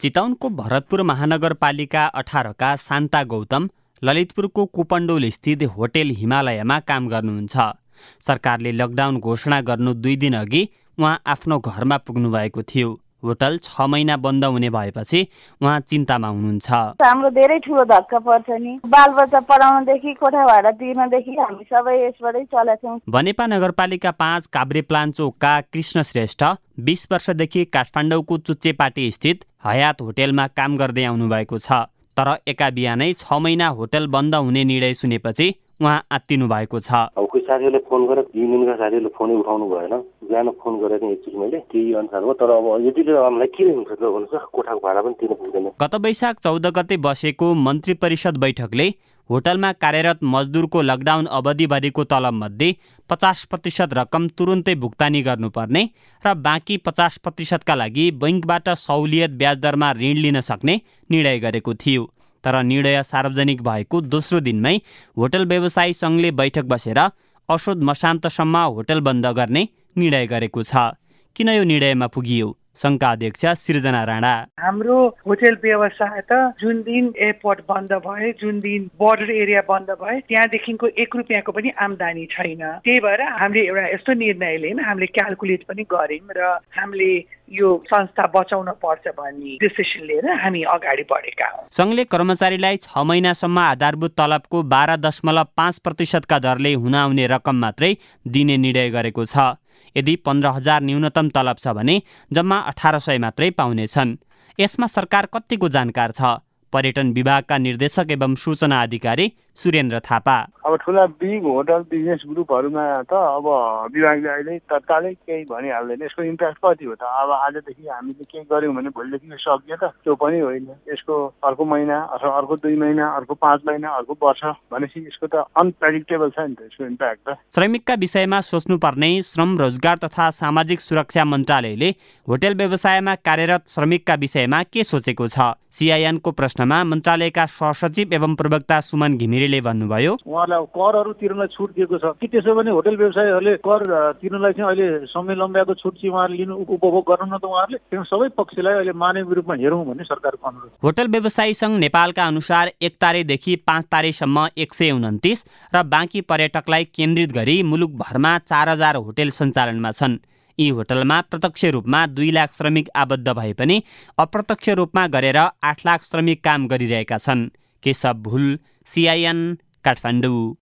चितवनको भरतपुर महानगरपालिका अठारका शान्ता गौतम ललितपुरको कुपण्डोल स्थित होटेल हिमालयमा काम गर्नुहुन्छ। सरकारले लकडाउन घोषणा गर्नु दुई दिन अघि उहाँ आफ्नो घरमा पुग्नु भएको थियो। होटल छ महिना बन्द हुने भएपछि उहाँ चिन्तामा हुनुहुन्छ। हाम्रो धेरै ठुलो धक्का पर्छ नि। बालबच्चा पढाउनदेखि कोठा भाडा तिर्नदेखि हामी सबै यसबाटै चलेछौँ बनेपा नगरपालिका पाँच काभ्रे प्लान्चोकका कृष्ण श्रेष्ठ बिस वर्षदेखि काठमाडौँको चुच्चेपाटी स्थित हयात होटेलमा काम गर्दै आउनुभएको छ तर एका बिहानै छ महिना होटल बन्द हुने निर्णय सुनेपछि उहाँ आत्तिनु भएको छ। कोही साथीहरूले फोन गरेर तिन दिनका साथीहरूले फोनै उठाउनु भएन। बिहान फोन गरेर एकचोटि मैले त्यही अनुसार हो तर अब यतिले हामीलाई के हुन्छ त भन्नुहोस् कोठाको भाडा पनि तिर्नु पुग्दैन। गत वैशाख चौध गते बसेको मन्त्री परिषद बैठकले होटलमा कार्यरत मजदुरको लकडाउन अवधिभरिको तलबमध्ये पचास प्रतिशत रकम तुरुन्तै भुक्तानी गर्नुपर्ने र बाँकी पचास प्रतिशतका लागि बैङ्कबाट सहुलियत ब्याज दरमा ऋण लिन सक्ने निर्णय गरेको थियो। तर निर्णय सार्वजनिक भएको दोस्रो दिनमै होटल व्यवसायी सङ्घले बैठक बसेर असोज मसान्तसम्म होटल बन्द गर्ने निर्णय गरेको छ। किन यो निर्णयमा पुगियो? सङ्घका अध्यक्ष सृजना राणा। हाम्रो होटेल व्यवसाय त जुन दिन एयरपोर्ट बन्द भयो जुन दिन बोर्डर एरिया बन्द भयो त्यहाँदेखिको एक रुपियाँको पनि आमदानी छैन। त्यही भएर हामीले एउटा यस्तो निर्णय लियौँ हामीले क्यालकुलेट पनि गऱ्यौँ र हामीले यो संस्था बचाउन पर्छ भन्ने डिसिसन लिएर हामी अगाडि बढेका हौँ। सङ्घले कर्मचारीलाई छ महिनासम्म आधारभूत तलबको बाह्र दशमलव पाँच प्रतिशतका दरले हुन आउने रकम मात्रै दिने निर्णय गरेको छ। यदि पन्ध्र हजार न्यूनतम तलब छ भने जम्मा अठार सय मात्रै पाउनेछन्। यसमा सरकार कतिको जानकार छ? पर्यटन विभागका निर्देशक एवं सूचना अधिकारी सुरेन्द्र थापा। अब ठुला बिग होटल बिजनेस ग्रुपहरूमा त अब विभागले अहिले तत्कालै केही भनिहाल्दैन। यसको इम्प्याक्ट कति हो त? अब आजदेखि हामीले केही गऱ्यौँ भने भोलिदेखि सकियो त। त्यो पनि होइन। यसको अर्को महिना अथवा अर्को दुई महिना अर्को पाँच महिना अर्को वर्ष भनेपछि यसको त अनप्रेडिक्टेबल छ नि त यसको इम्प्याक्ट त। श्रमिकका विषयमा सोच्नुपर्ने श्रम रोजगार तथा सामाजिक सुरक्षा मन्त्रालयले होटेल व्यवसायमा कार्यरत श्रमिकका विषयमा के सोचेको छ? सिआइएनको प्रश्नमा मन्त्रालयका सहसचिव एवं प्रवक्ता सुमन घिमिरेले भन्नुभयो। उहाँलाई करहरू तिर्नलाई छुट दिएको छ। कि त्यसो भने होटल व्यवसायीहरूले कर तिर्नलाई चाहिँ अहिले समय लम्ब्याएको छुट चाहिँ उहाँहरूले लिनु उपभोग गर्नु न त उहाँहरूले सबै पक्षलाई अहिले मानवीय रूपमा हेरौँ भन्ने सरकारको अनुरोध होटल व्यवसायी सङ्घ नेपालका अनुसार एक तारिकदेखि पाँच तारिकसम्म एक सय उन्तिस र बाँकी पर्यटकलाई केन्द्रित गरी मुलुकभरमा चार हजार होटेल सञ्चालनमा छन्। यी होटलमा प्रत्यक्ष रूपमा दुई लाख श्रमिक आबद्ध भए पनि अप्रत्यक्ष रूपमा गरेर आठ लाख श्रमिक काम गरिरहेका छन्। केशव भुल सिआइएन काठमाडौँ